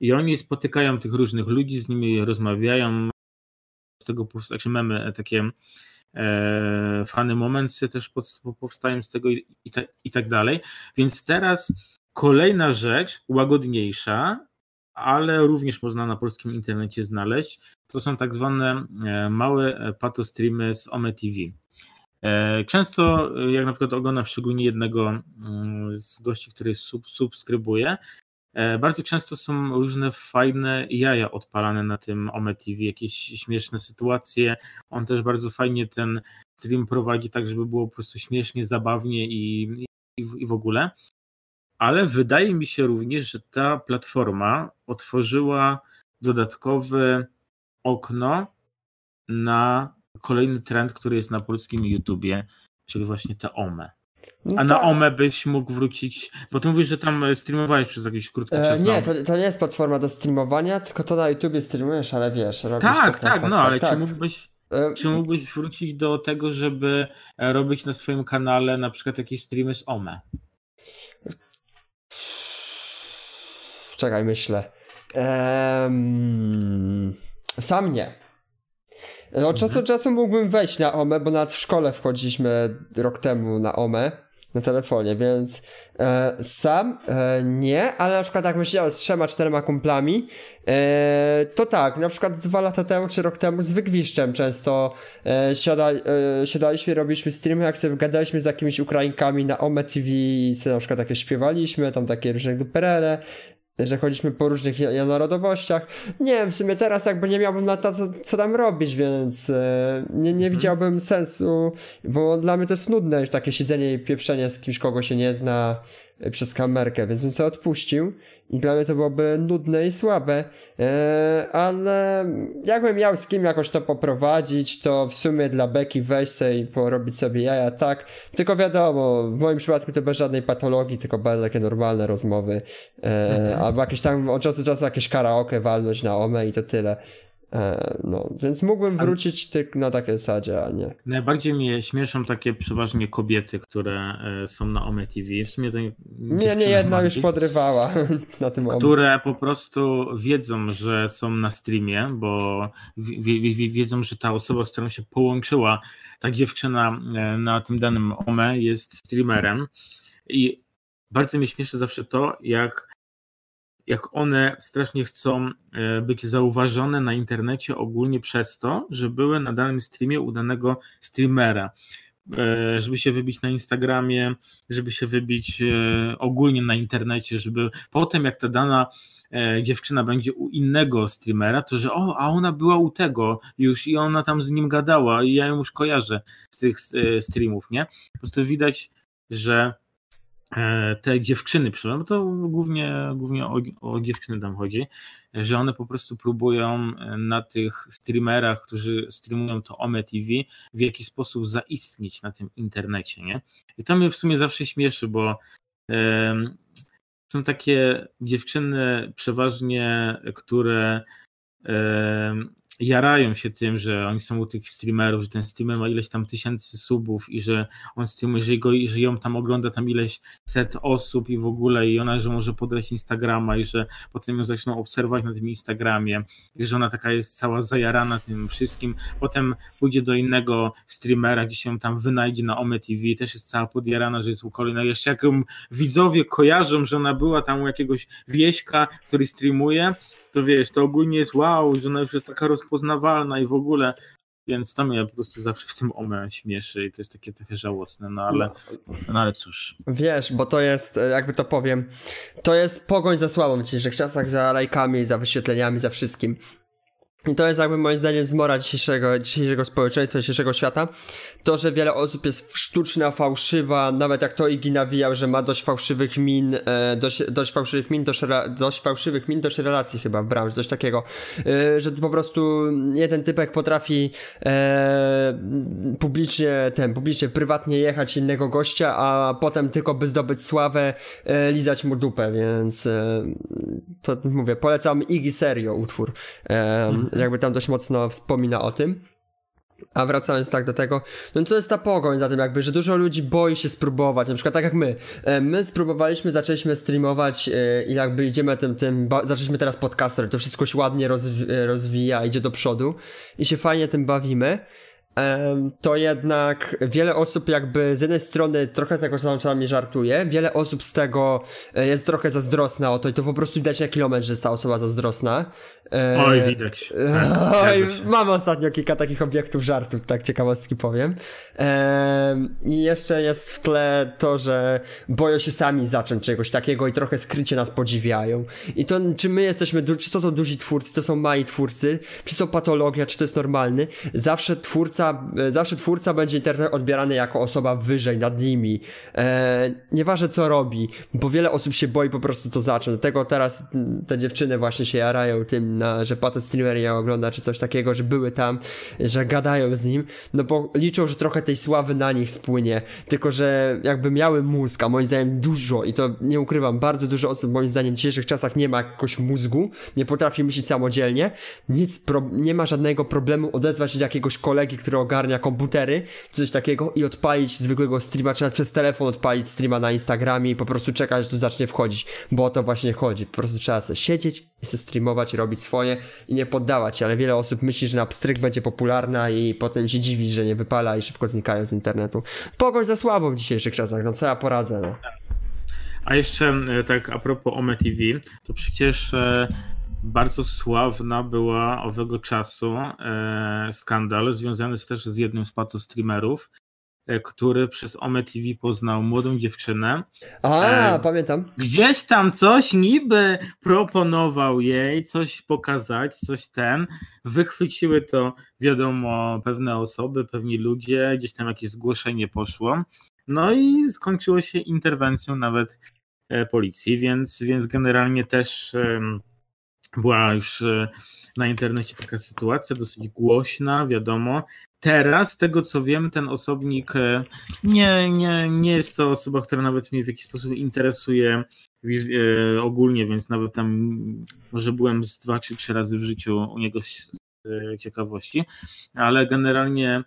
Speaker 2: i oni spotykają tych różnych ludzi, z nimi rozmawiają, z tego powstają mamy takie fany momenty też powstają z tego i, i, i tak dalej. Więc teraz Kolejna rzecz, łagodniejsza, ale również można na polskim internecie znaleźć, to są tak zwane e, małe e, patostreamy z OME TV. E, często, jak na przykład oglądam szczególnie jednego mm, z gości, który sub, subskrybuje, bardzo często są różne fajne jaja odpalane na tym OME TV, jakieś śmieszne sytuacje. On też bardzo fajnie ten stream prowadzi tak, żeby było po prostu śmiesznie, zabawnie i, i, i w ogóle ale wydaje mi się również, że ta platforma otworzyła dodatkowe okno na kolejny trend, który jest na polskim YouTubie, czyli właśnie te OME. No A na tak. OME byś mógł wrócić, bo ty mówisz, że tam streamowałeś przez jakiś krótki e, czas.
Speaker 1: nie, to, to, nie jest platforma do streamowania, tylko to na YouTubie streamujesz, ale wiesz, robisz
Speaker 2: tak, tak, tak, tak no, tak, ale tak. czy mógłbyś e, czy mógłbyś wrócić do tego, żeby robić na swoim kanale na przykład jakieś streamy z OME?
Speaker 1: Czekaj, myślę. Ehm, sam nie. Od czasu do czasu mógłbym wejść na OME, bo nawet w szkole wchodziliśmy rok temu na OME na telefonie, więc e, sam e, nie, ale na przykład jak myślałem z trzema, czterema kumplami, e, to tak, na przykład dwa lata temu, czy rok temu z Wygwiszczem często e, siada, e, siadaliśmy, robiliśmy streamy, jak sobie gadaliśmy z jakimiś Ukrainkami na Ome TV i sobie na przykład takie śpiewaliśmy, tam takie różne duperele, że chodziliśmy po różnych narodowościach. Nie wiem, w sumie teraz jakby nie miałbym na to, co, co tam robić, więc e, nie, nie mhm. widziałbym sensu, bo dla mnie to jest nudne już takie siedzenie i pieprzenie z kimś, kogo się nie zna e, przez kamerkę, więc bym sobie odpuścił dla mnie to byłoby nudne i słabe, e, ale jakbym miał z kim jakoś to poprowadzić, to w sumie dla Beki wejść sobie i porobić sobie jaja, tak. Tylko wiadomo, w moim przypadku to bez żadnej patologii, tylko bardzo takie normalne rozmowy, e, mhm. albo jakieś tam od czasu do czasu jakieś karaoke walnąć na omę i to tyle. E, no, więc mógłbym wrócić tylko na takiej zasadzie, a nie.
Speaker 2: Najbardziej mnie śmieszą takie przeważnie kobiety, które e, są na Ome TV. W sumie to
Speaker 1: nie, nie, jedna już podrywała na tym
Speaker 2: Które po prostu wiedzą, że są na streamie, bo wiedzą, że ta osoba, z którą się połączyła, ta dziewczyna e, na tym danym Ome jest streamerem. I bardzo mnie śmieszy zawsze to, jak jak one strasznie chcą e, być zauważone na internecie ogólnie przez to, że były na danym streamie u danego streamera. E, żeby się wybić na Instagramie, żeby się wybić e, ogólnie na internecie, żeby potem jak ta dana dziewczyna będzie u innego streamera, to że o, a ona była u tego już i ona tam z nim gadała i ja ją już kojarzę z tych streamów, nie? Po prostu widać, że te dziewczyny, bo to głównie, głównie o, o, dziewczyny tam chodzi, że one po prostu próbują e, na tych streamerach, którzy streamują to OME TV, w jakiś sposób zaistnieć na tym internecie, nie? I to mnie w sumie zawsze śmieszy, bo e, są takie dziewczyny przeważnie, które e, jarają się tym, że oni są u tych streamerów, że ten streamer ma ileś tam tysięcy subów i że on streamuje, że, go, że ją tam ogląda tam ileś set osób i w ogóle i ona, że może podać Instagrama i że potem ją zaczną obserwować na tym Instagramie i że ona taka jest cała zajarana tym wszystkim, potem pójdzie do innego streamera, gdzie się tam wynajdzie na Ome TV, też jest cała podjarana, że jest u kolejnego, jeszcze jak widzowie kojarzą, że ona była tam u jakiegoś wieśka, który streamuje, to wiesz, to ogólnie jest wow, że ona już jest taka rozpoznawalna i w ogóle, więc to mnie po prostu zawsze w tym ome śmieszy i to jest takie trochę żałosne, no ale, no ale cóż.
Speaker 1: Wiesz, bo to jest, e, jakby to powiem, to jest pogoń za słabą w dzisiejszych czasach, za lajkami, za wyświetleniami, za wszystkim. I to jest jakby moim zdaniem zmora dzisiejszego, dzisiejszego społeczeństwa, dzisiejszego świata. To, że wiele osób jest sztuczna, fałszywa, nawet jak to Igi nawijał, że ma dość fałszywych min, e, dość, dość fałszywych min, dość, dość fałszywych min, dość relacji chyba w branży, coś takiego. E, że po prostu jeden typek potrafi e, publicznie, ten, publicznie, prywatnie jechać innego gościa, a potem tylko by zdobyć sławę, e, lizać mu dupę, więc e, to mówię, polecam Igi serio utwór. E, jakby tam dość mocno wspomina o tym. A wracając tak do tego, no to jest ta pogoń za tym jakby, że dużo ludzi boi się spróbować, na przykład tak jak my. E, my spróbowaliśmy, zaczęliśmy streamować e, i jakby idziemy tym, tym, zaczęliśmy teraz podcaster, to wszystko się ładnie rozwi rozwija, idzie do przodu i się fajnie tym bawimy to jednak wiele osób jakby z jednej strony trochę tego czasami żartuje, wiele osób z tego e, jest trochę zazdrosna o to i to po prostu widać na kilometr, że jest ta osoba zazdrosna.
Speaker 2: Oj, widać.
Speaker 1: Oj, mam ostatnio kilka takich obiektów żartów, tak ciekawostki powiem. I jeszcze jest w tle to, że boją się sami zacząć czegoś takiego i trochę skrycie nas podziwiają. I to, czy my jesteśmy, czy to są duzi twórcy, to są mali twórcy, czy są patologia, czy to jest normalny, zawsze twórca, zawsze twórca będzie internet odbierany jako osoba wyżej, nad nimi. E, nieważne co robi, bo wiele osób się boi po prostu to zacząć. Dlatego teraz te dziewczyny właśnie się jarają tym na, że Pato Streamer ją ogląda, czy coś takiego, że były tam, że gadają z nim, no bo liczą, że trochę tej sławy na nich spłynie, tylko że jakby miały mózg, a moim zdaniem dużo i to nie ukrywam, bardzo dużo osób moim zdaniem w dzisiejszych czasach nie ma jakiegoś mózgu, nie potrafi myśleć samodzielnie, nic, pro, nie ma żadnego problemu odezwać się do jakiegoś kolegi, który który ogarnia komputery, coś takiego i odpalić zwykłego streama, czy nawet przez telefon odpalić streama na Instagramie i po prostu czekać, aż tu zacznie wchodzić, bo o to właśnie chodzi. Po prostu trzeba sobie siedzieć i sobie streamować, robić swoje i nie poddawać się, ale wiele osób myśli, że na pstryk będzie popularna i potem się dziwi, że nie wypala i szybko znikają z internetu. Pogoń za słabo w dzisiejszych czasach, no co ja poradzę, no.
Speaker 2: A jeszcze e, tak a propos OME TV, to przecież e, bardzo sławna była owego czasu e, skandal związany też z jednym z patostreamerów, e, który przez OME TV poznał młodą dziewczynę.
Speaker 1: A, e, pamiętam.
Speaker 2: Gdzieś tam coś niby proponował jej, coś pokazać, coś ten. Wychwyciły to, wiadomo, pewne osoby, pewni ludzie, gdzieś tam jakieś zgłoszenie poszło. No i skończyło się interwencją nawet e, policji, więc, więc generalnie też była już e, na internecie taka sytuacja dosyć głośna, wiadomo. Teraz, z tego co wiem, ten osobnik e, nie, nie, nie jest to osoba, która nawet mnie w jakiś sposób interesuje e, ogólnie, więc nawet tam może byłem z dwa czy trzy razy w życiu u niego z ciekawości, ale generalnie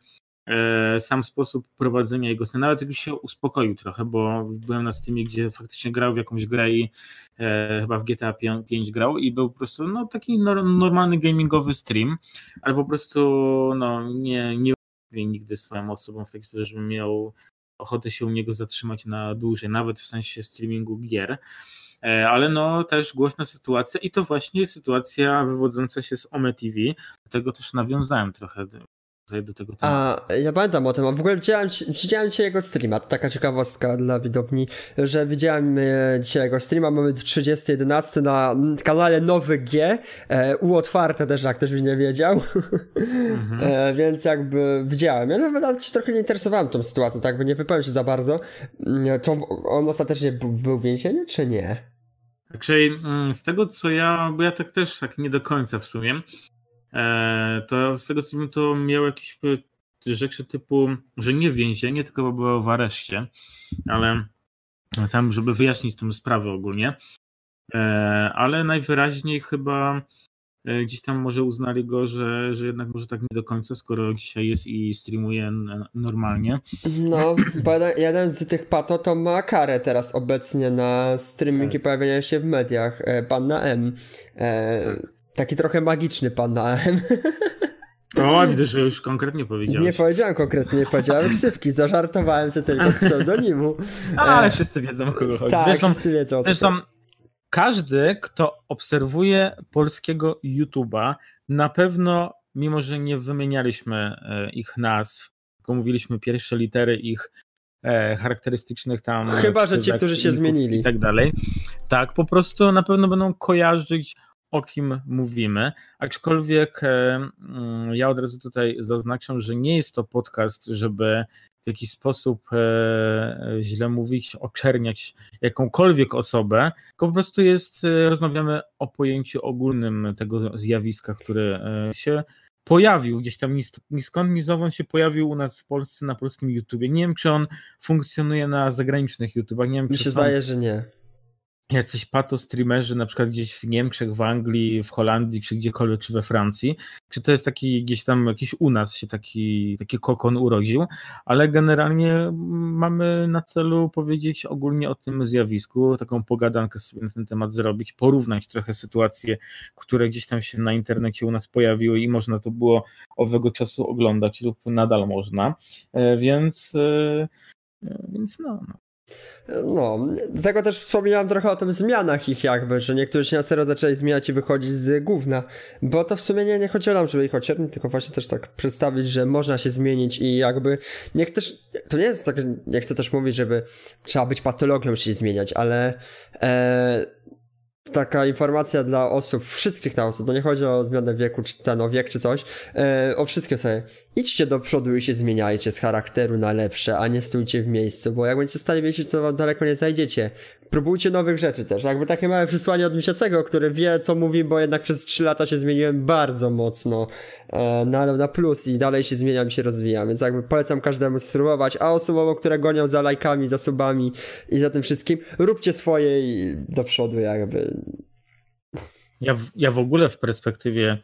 Speaker 2: sam sposób prowadzenia jego sceny, nawet jakby się uspokoił trochę, bo byłem na Steamie, gdzie faktycznie grał w jakąś grę i e, chyba w GTA 5 grał i był po prostu no, taki normalny gamingowy stream, ale po prostu no, nie, nie nigdy swoją osobą w taki sposób, żebym miał ochotę się u niego zatrzymać na dłużej, nawet w sensie streamingu gier. E, ale no też głośna sytuacja i to właśnie sytuacja wywodząca się z OME TV, dlatego też nawiązałem trochę do tego
Speaker 1: tematu. A ja pamiętam o tym, a w ogóle widziałem, widziałem dzisiaj jego streama, to taka ciekawostka dla widowni, że widziałem e, dzisiaj jego streama, mamy 30.11 na kanale Nowy G, e, U otwarte też, jak ktoś by nie wiedział, mhm. e, więc jakby widziałem, ja nawet się trochę nie interesowałem tą sytuacją, tak, bo nie wypowiem się za bardzo, mm, czy on ostatecznie był w więzieniu, czy nie?
Speaker 2: Czyli mm, z tego co ja, bo ja tak też tak nie do końca w sumie, E, to z tego co wiem, to miał jakieś rzeczy typu, że nie więzienie, tylko było w areszcie, ale tam, żeby wyjaśnić tę sprawę ogólnie. E, ale najwyraźniej chyba e, gdzieś tam może uznali go, że, że jednak może tak nie do końca, skoro dzisiaj jest i streamuje normalnie.
Speaker 1: No, jeden z tych pato to ma karę teraz obecnie na streaming i tak. pojawienia się w mediach, pan na M. Tak. Taki trochę magiczny pan na AM.
Speaker 2: O, widzę, że już konkretnie powiedziałeś.
Speaker 1: Nie powiedziałem konkretnie, nie powiedziałem ksywki, zażartowałem sobie tylko z pseudonimu.
Speaker 2: Ale wszyscy wiedzą, o kogo chodzi.
Speaker 1: Tak, zresztą, wszyscy wiedzą. O
Speaker 2: zresztą każdy, kto obserwuje polskiego YouTube'a, na pewno, mimo że nie wymienialiśmy e, ich nazw, tylko mówiliśmy pierwsze litery ich e, charakterystycznych tam.
Speaker 1: Chyba, że ci, którzy się zmienili.
Speaker 2: I tak dalej. Tak, po prostu na pewno będą kojarzyć o kim mówimy, aczkolwiek e, mm, ja od razu tutaj zaznaczam, że nie jest to podcast, żeby w jakiś sposób e, źle mówić, oczerniać jakąkolwiek osobę, tylko po prostu jest, e, rozmawiamy o pojęciu ogólnym tego zjawiska, które się pojawił gdzieś tam ni skąd, ni zowąd się pojawił u nas w Polsce na polskim YouTubie. Nie wiem, czy on funkcjonuje na zagranicznych YouTubach. Nie wiem,
Speaker 1: Mi się zdaje, że nie
Speaker 2: jacyś pato streamerzy na przykład gdzieś w Niemczech, w Anglii, w Holandii, czy gdziekolwiek, czy we Francji, czy to jest taki gdzieś tam jakiś u nas się taki, taki kokon urodził, ale generalnie mamy na celu powiedzieć ogólnie o tym zjawisku, taką pogadankę sobie na ten temat zrobić, porównać trochę sytuacje, które gdzieś tam się na internecie u nas pojawiły i można to było owego czasu oglądać lub nadal można, e, więc e, e, więc no, no.
Speaker 1: No, dlatego też wspominałem trochę o tym zmianach ich jakby, że niektórzy się na serio zaczęli zmieniać i wychodzić z gówna, bo to w sumie nie, nie chodziło nam, żeby ich ociernić, tylko właśnie też tak przedstawić, że można się zmienić i jakby, niech też, to nie jest tak, nie chcę też mówić, żeby trzeba być patologią się zmieniać, ale e, taka informacja dla osób, wszystkich na osób, to nie chodzi o zmianę wieku, czy ten, o wiek, czy coś, e, o wszystkie sobie idźcie do przodu i się zmieniajcie z charakteru na lepsze, a nie stójcie w miejscu, bo jak będziecie stali w miejscu, to daleko nie zajdziecie. Próbujcie nowych rzeczy też. Jakby takie małe przesłanie od Misiacego, który wie, co mówi, bo jednak przez 3 lata się zmieniłem bardzo mocno e, na, na plus i dalej się zmieniam, się rozwijam, więc jakby polecam każdemu spróbować, a osobom, które gonią za lajkami, za subami i za tym wszystkim, róbcie swoje i do przodu jakby.
Speaker 2: Ja w, ja w ogóle w perspektywie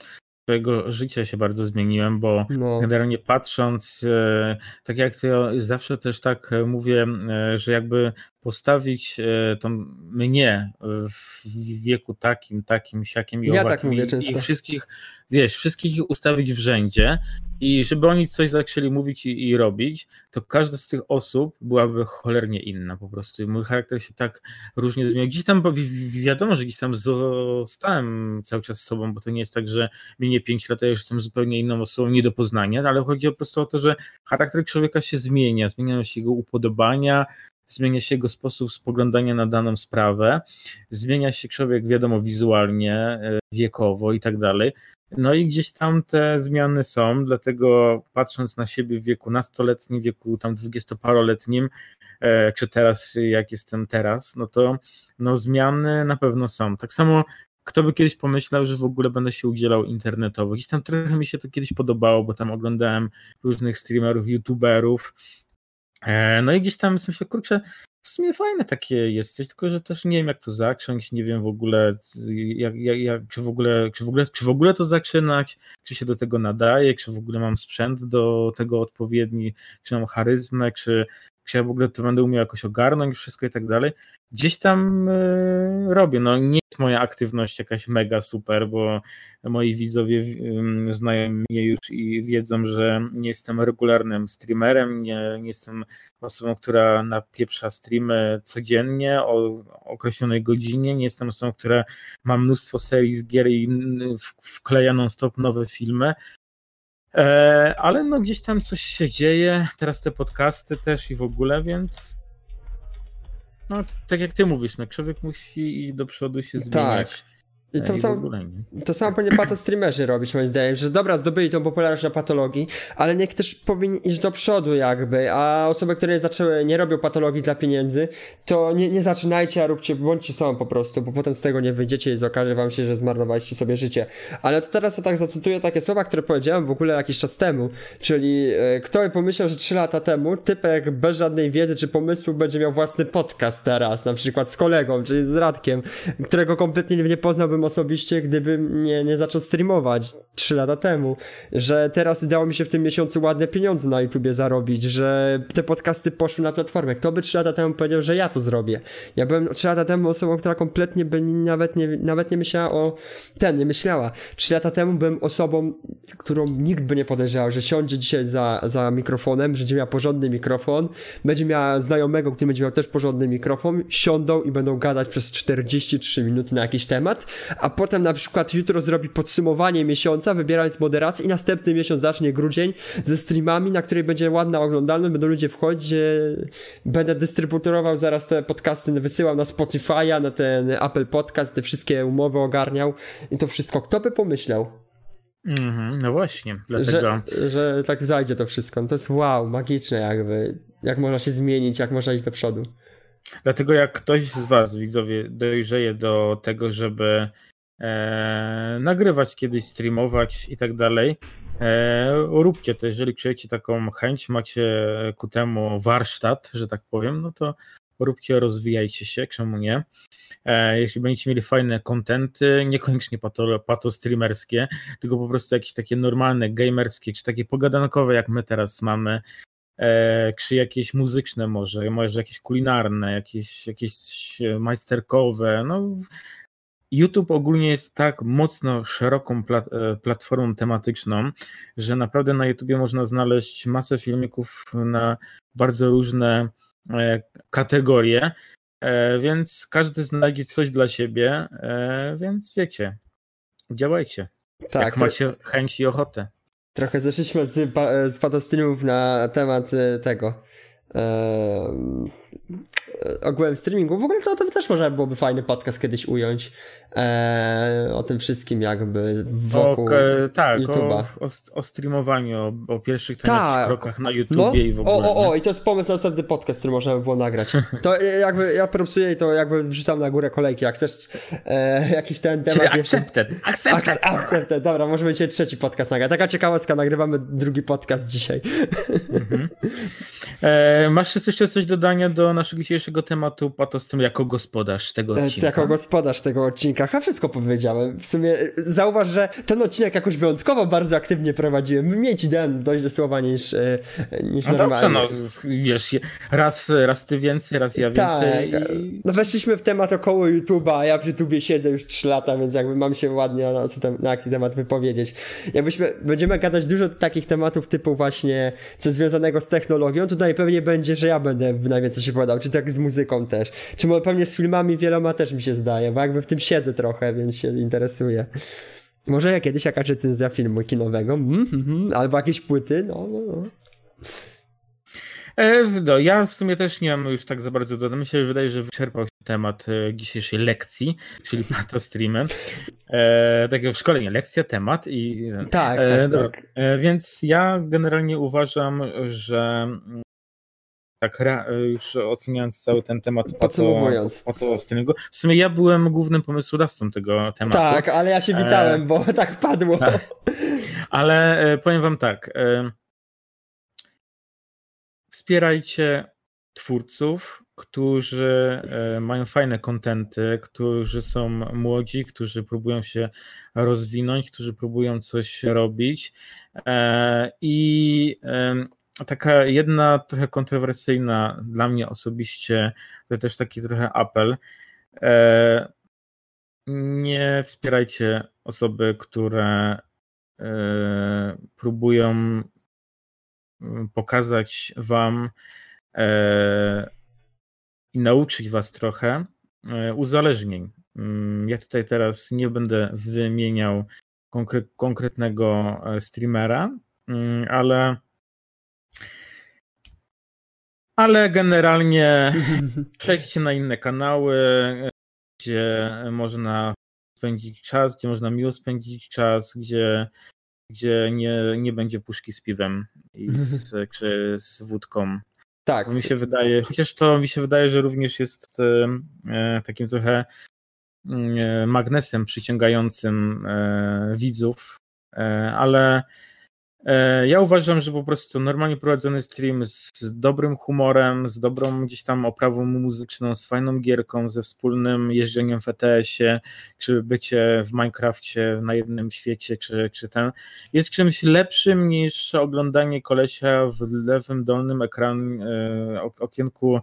Speaker 2: swojego życia się bardzo zmieniłem, bo no. generalnie patrząc, e, tak jak to zawsze też tak mówię, e, że jakby postawić to mnie w wieku takim, takim, siakim
Speaker 1: i ja tak mówię
Speaker 2: i, i wszystkich, wiesz, wszystkich ustawić w rzędzie i żeby oni coś zaczęli mówić i, i, robić, to każda z tych osób byłaby cholernie inna po prostu. Mój charakter się tak różnie zmieniał. Gdzieś tam wiadomo, że gdzieś tam zostałem cały czas sobą, bo to nie jest tak, że minie 5 lat, ja już jestem zupełnie inną osobą, nie do poznania, ale chodzi po prostu o to, że charakter człowieka się zmienia, zmieniają się jego upodobania, zmienia się jego sposób spoglądania na daną sprawę, zmienia się człowiek, wiadomo, wizualnie, e, wiekowo i tak dalej. No i gdzieś tam te zmiany są, dlatego patrząc na siebie w wieku nastoletnim, wieku tam dwudziestoparoletnim, e, czy teraz jak jestem teraz, no to no zmiany na pewno są. Tak samo kto by kiedyś pomyślał, że w ogóle będę się udzielał internetowo. Gdzieś tam trochę mi się to kiedyś podobało, bo tam oglądałem różnych streamerów, youtuberów. E, no i gdzieś tam myślę, kurczę, w sumie fajne takie jest, tylko że też nie wiem jak to zacząć, nie wiem w ogóle jak, jak, jak, czy, w ogóle, czy, w ogóle, czy w ogóle to zaczynać, czy się do tego nadaje, czy w ogóle mam sprzęt do tego odpowiedni, czy mam charyzmę, czy, czy ja w ogóle to będę umiał jakoś ogarnąć wszystko i tak dalej. Gdzieś tam e, robię, no nie jest moja aktywność jakaś mega super, bo moi widzowie znają mnie już i wiedzą, że nie jestem regularnym streamerem, nie, nie jestem osobą, która napieprza streamy codziennie o określonej godzinie, nie jestem osobą, która ma mnóstwo serii z gier i wkleja non-stop nowe filmy, ale no gdzieś tam coś się dzieje, teraz te podcasty też i w ogóle, więc no tak jak ty mówisz, no człowiek musi iść do przodu się zmieniać. Tak.
Speaker 1: I to, samo, to samo powinien patostreamerzy robić moim zdaniem, że dobra, zdobyli tą popularność na patologii, ale niech też powinni iść do przodu jakby, a osoby, które zaczęły, nie robią patologii dla pieniędzy, to nie, nie zaczynajcie, a róbcie, bądźcie sobą po prostu, bo potem z tego nie wyjdziecie i okaże wam się, że zmarnowaliście sobie życie. Ale to teraz ja tak zacytuję takie słowa, które powiedziałem w ogóle jakiś czas temu, czyli e, kto by pomyślał, że 3 lata temu typek bez żadnej wiedzy czy pomysłu będzie miał własny podcast teraz, na przykład z kolegą, czyli z Radkiem, którego kompletnie nie poznałbym osobiście, gdybym nie, nie zaczął streamować 3 lata temu, że teraz udało mi się w tym miesiącu ładne pieniądze na YouTubie zarobić, że te podcasty poszły na platformę. Kto by 3 lata temu powiedział, że ja to zrobię? Ja byłem 3 lata temu osobą, która kompletnie by nawet nie, nawet nie myślała o ten, nie myślała. 3 lata temu byłem osobą, którą nikt by nie podejrzewał, że siądzie dzisiaj za, za mikrofonem, że będzie miała porządny mikrofon, będzie miała znajomego, który będzie miał też porządny mikrofon, siądą i będą gadać przez 43 minuty na jakiś temat, a potem na przykład jutro zrobi podsumowanie miesiąca, wybierając moderację i następny miesiąc zacznie grudzień ze streamami, na której będzie ładna oglądalność, będą ludzie wchodzić, będę dystrybutorował zaraz te podcasty, wysyłał na Spotify'a, na ten Apple Podcast, te wszystkie umowy ogarniał i to wszystko. Kto by pomyślał?
Speaker 2: Mm-hmm, no właśnie, dlatego.
Speaker 1: Że, że tak zajdzie to wszystko. No to jest wow, magiczne jakby. Jak można się zmienić, jak można iść do przodu.
Speaker 2: Dlatego jak ktoś z Was, widzowie, dojrzeje do tego, żeby e, nagrywać kiedyś, streamować i tak dalej, e, róbcie to. Jeżeli czujecie taką chęć, macie ku temu warsztat, że tak powiem, no to róbcie, rozwijajcie się, czemu nie. E, jeśli będziecie mieli fajne kontenty, niekoniecznie pato, pato streamerskie, tylko po prostu jakieś takie normalne, gamerskie, czy takie pogadankowe, jak my teraz mamy, czy jakieś muzyczne może, może jakieś kulinarne, jakieś, jakieś majsterkowe, no YouTube ogólnie jest tak mocno szeroką plat e, platformą tematyczną, że naprawdę na YouTubie można znaleźć masę filmików na bardzo różne e, kategorie, e, więc każdy znajdzie coś dla siebie, więc wiecie, działajcie. Tak, jak macie chęć i ochotę.
Speaker 1: Trochę zeszliśmy z, z na temat tego ogółem streamingu. W ogóle to, to też można byłoby fajny podcast kiedyś ująć e, o tym wszystkim jakby wokół o,
Speaker 2: tak, YouTube'a. O, o, o streamowaniu, o, o pierwszych tak. krokach na YouTubie no? i w ogóle.
Speaker 1: O, o, o, i to jest pomysł na następny podcast, który można by było nagrać. To jakby ja propsuję i to jakby wrzucam na górę kolejki, jak chcesz e, jakiś ten temat.
Speaker 2: Czyli accepted.
Speaker 1: Dobra, możemy dzisiaj trzeci podcast nagrać. Taka ciekawostka, nagrywamy drugi podcast dzisiaj. Mhm.
Speaker 2: E, E, masz jeszcze coś dodania do naszego dzisiejszego tematu, Patostrom, jako gospodarz tego e, odcinka?
Speaker 1: Jako gospodarz tego odcinka, chyba wszystko powiedziałem. W sumie e, zauważ, że ten odcinek jakoś wyjątkowo bardzo aktywnie prowadziłem. Mniej ci dałem dojść do słowa niż, niż
Speaker 2: no
Speaker 1: normalnie.
Speaker 2: Dobrze, no wiesz, raz, raz ty więcej, raz ja więcej. Tak. I...
Speaker 1: No weszliśmy w temat około YouTube'a, a ja w YouTubie siedzę już 3 lata, więc jakby mam się ładnie na, co tam, na jaki temat wypowiedzieć. Jakbyśmy, będziemy gadać dużo takich tematów typu właśnie co związanego z technologią, tutaj pewnie będzie, że ja będę najwięcej się podał, czy tak z muzyką też, czy może pewnie z filmami wieloma też mi się zdaje, bo jakby w tym siedzę trochę, więc się interesuję. Może ja kiedyś jakaś recenzja filmu kinowego, mm, mm, albo jakieś płyty, no, no, no.
Speaker 2: E, no, ja w sumie też nie mam już tak za bardzo dodać. Myślę, że wydaje, że wyczerpał się temat e, dzisiejszej lekcji, czyli pato streamem. E, takiego szkolenia, lekcja, temat i.
Speaker 1: Tak, e, tak, tak.
Speaker 2: E, więc ja generalnie uważam, że mm, tak już oceniając cały ten temat
Speaker 1: podsumowując
Speaker 2: pato, pato w sumie ja byłem głównym pomysłodawcą tego tematu.
Speaker 1: Tak, ale ja się witałem, e... bo tak padło. Tak.
Speaker 2: Ale powiem wam tak, Wspierajcie twórców, którzy e, mają fajne kontenty, którzy są młodzi, którzy próbują się rozwinąć, którzy próbują coś robić. E, I taka jedna trochę kontrowersyjna dla mnie osobiście, to też taki trochę apel. E, nie wspierajcie osoby, które próbują pokazać Wam e, i nauczyć Was trochę e, uzależnień. Mm, ja tutaj teraz nie będę wymieniał konkre konkretnego e, streamera, mm, ale ale generalnie przejdźcie na inne kanały, gdzie można spędzić czas, gdzie można miło spędzić czas, gdzie gdzie nie, nie będzie puszki z piwem i z, czy z wódką.
Speaker 1: Tak.
Speaker 2: Bo mi się wydaje, chociaż to mi się wydaje, że również jest e, takim trochę mm, e, magnesem przyciągającym e, widzów, e, ale E, ja uważam, że po prostu normalnie prowadzony stream z dobrym humorem, z dobrą gdzieś tam oprawą muzyczną, z fajną gierką, ze wspólnym jeżdżeniem w ETS-ie, czy bycie w Minecrafcie na jednym świecie, czy, czy ten, jest czymś lepszym niż oglądanie kolesia w lewym dolnym ekranie, okienku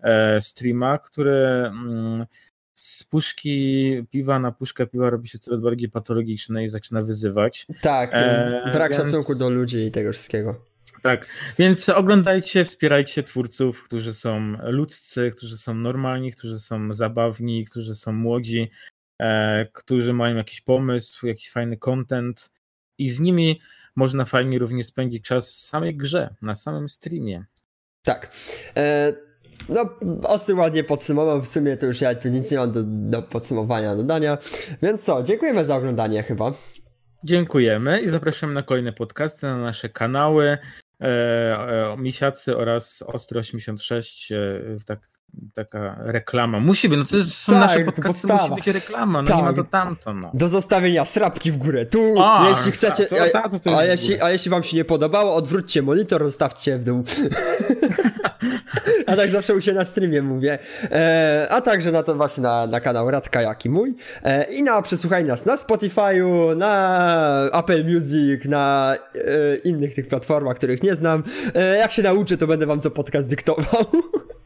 Speaker 2: e, streama, który mm, z puszki piwa na puszkę piwa robi się coraz bardziej patologiczne i zaczyna wyzywać.
Speaker 1: Tak, e, brak więc... szacunku do ludzi i tego wszystkiego.
Speaker 2: Tak, więc oglądajcie, wspierajcie twórców, którzy są ludzcy, którzy są normalni, którzy są zabawni, którzy są młodzi, e, którzy mają jakiś pomysł, jakiś fajny content i z nimi można fajnie również spędzić czas w samej grze, na samym streamie.
Speaker 1: Tak. E, no, Osy ładnie podsumował, w sumie to już ja tu nic nie mam do, do podsumowania, dodania. Więc co, dziękujemy za oglądanie chyba.
Speaker 2: Dziękujemy i zapraszamy na kolejne podcasty, na nasze kanały e, e, Misiacy oraz Ostro 86, e, tak, taka reklama. Musi być, no to są tak, nasze podcasty, musi być reklama, no tak. nie ma to tamto. No.
Speaker 1: Do zostawienia srapki w górę. Tu, a, jeśli chcecie, a, a, jeśli, a jeśli wam się nie podobało, odwróćcie monitor, zostawcie w dół. A tak zawsze u się na streamie mówię. E, a także na to właśnie na, na kanał Radka Jaki mój. E, I na przesłuchanie nas na Spotify'u, na Apple Music, na e, innych tych platformach, których nie znam. E, jak się nauczę, to będę wam co podcast dyktował.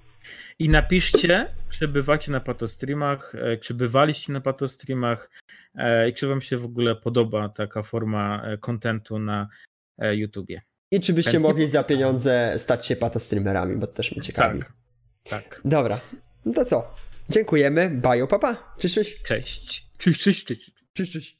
Speaker 2: I napiszcie, czy bywacie na patostreamach, e, czy bywaliście na patostreamach e, i czy wam się w ogóle podoba taka forma kontentu na YouTubie.
Speaker 1: I czy byście Chętnie mogli za pieniądze stać się patostreamerami, bo to też mnie ciekawi.
Speaker 2: Tak, tak.
Speaker 1: Dobra, no to co? Dziękujemy, bajo, papa. Cześć, cześć.
Speaker 2: Cześć. Cześć, cześć, cześć.
Speaker 1: Cześć, cześć.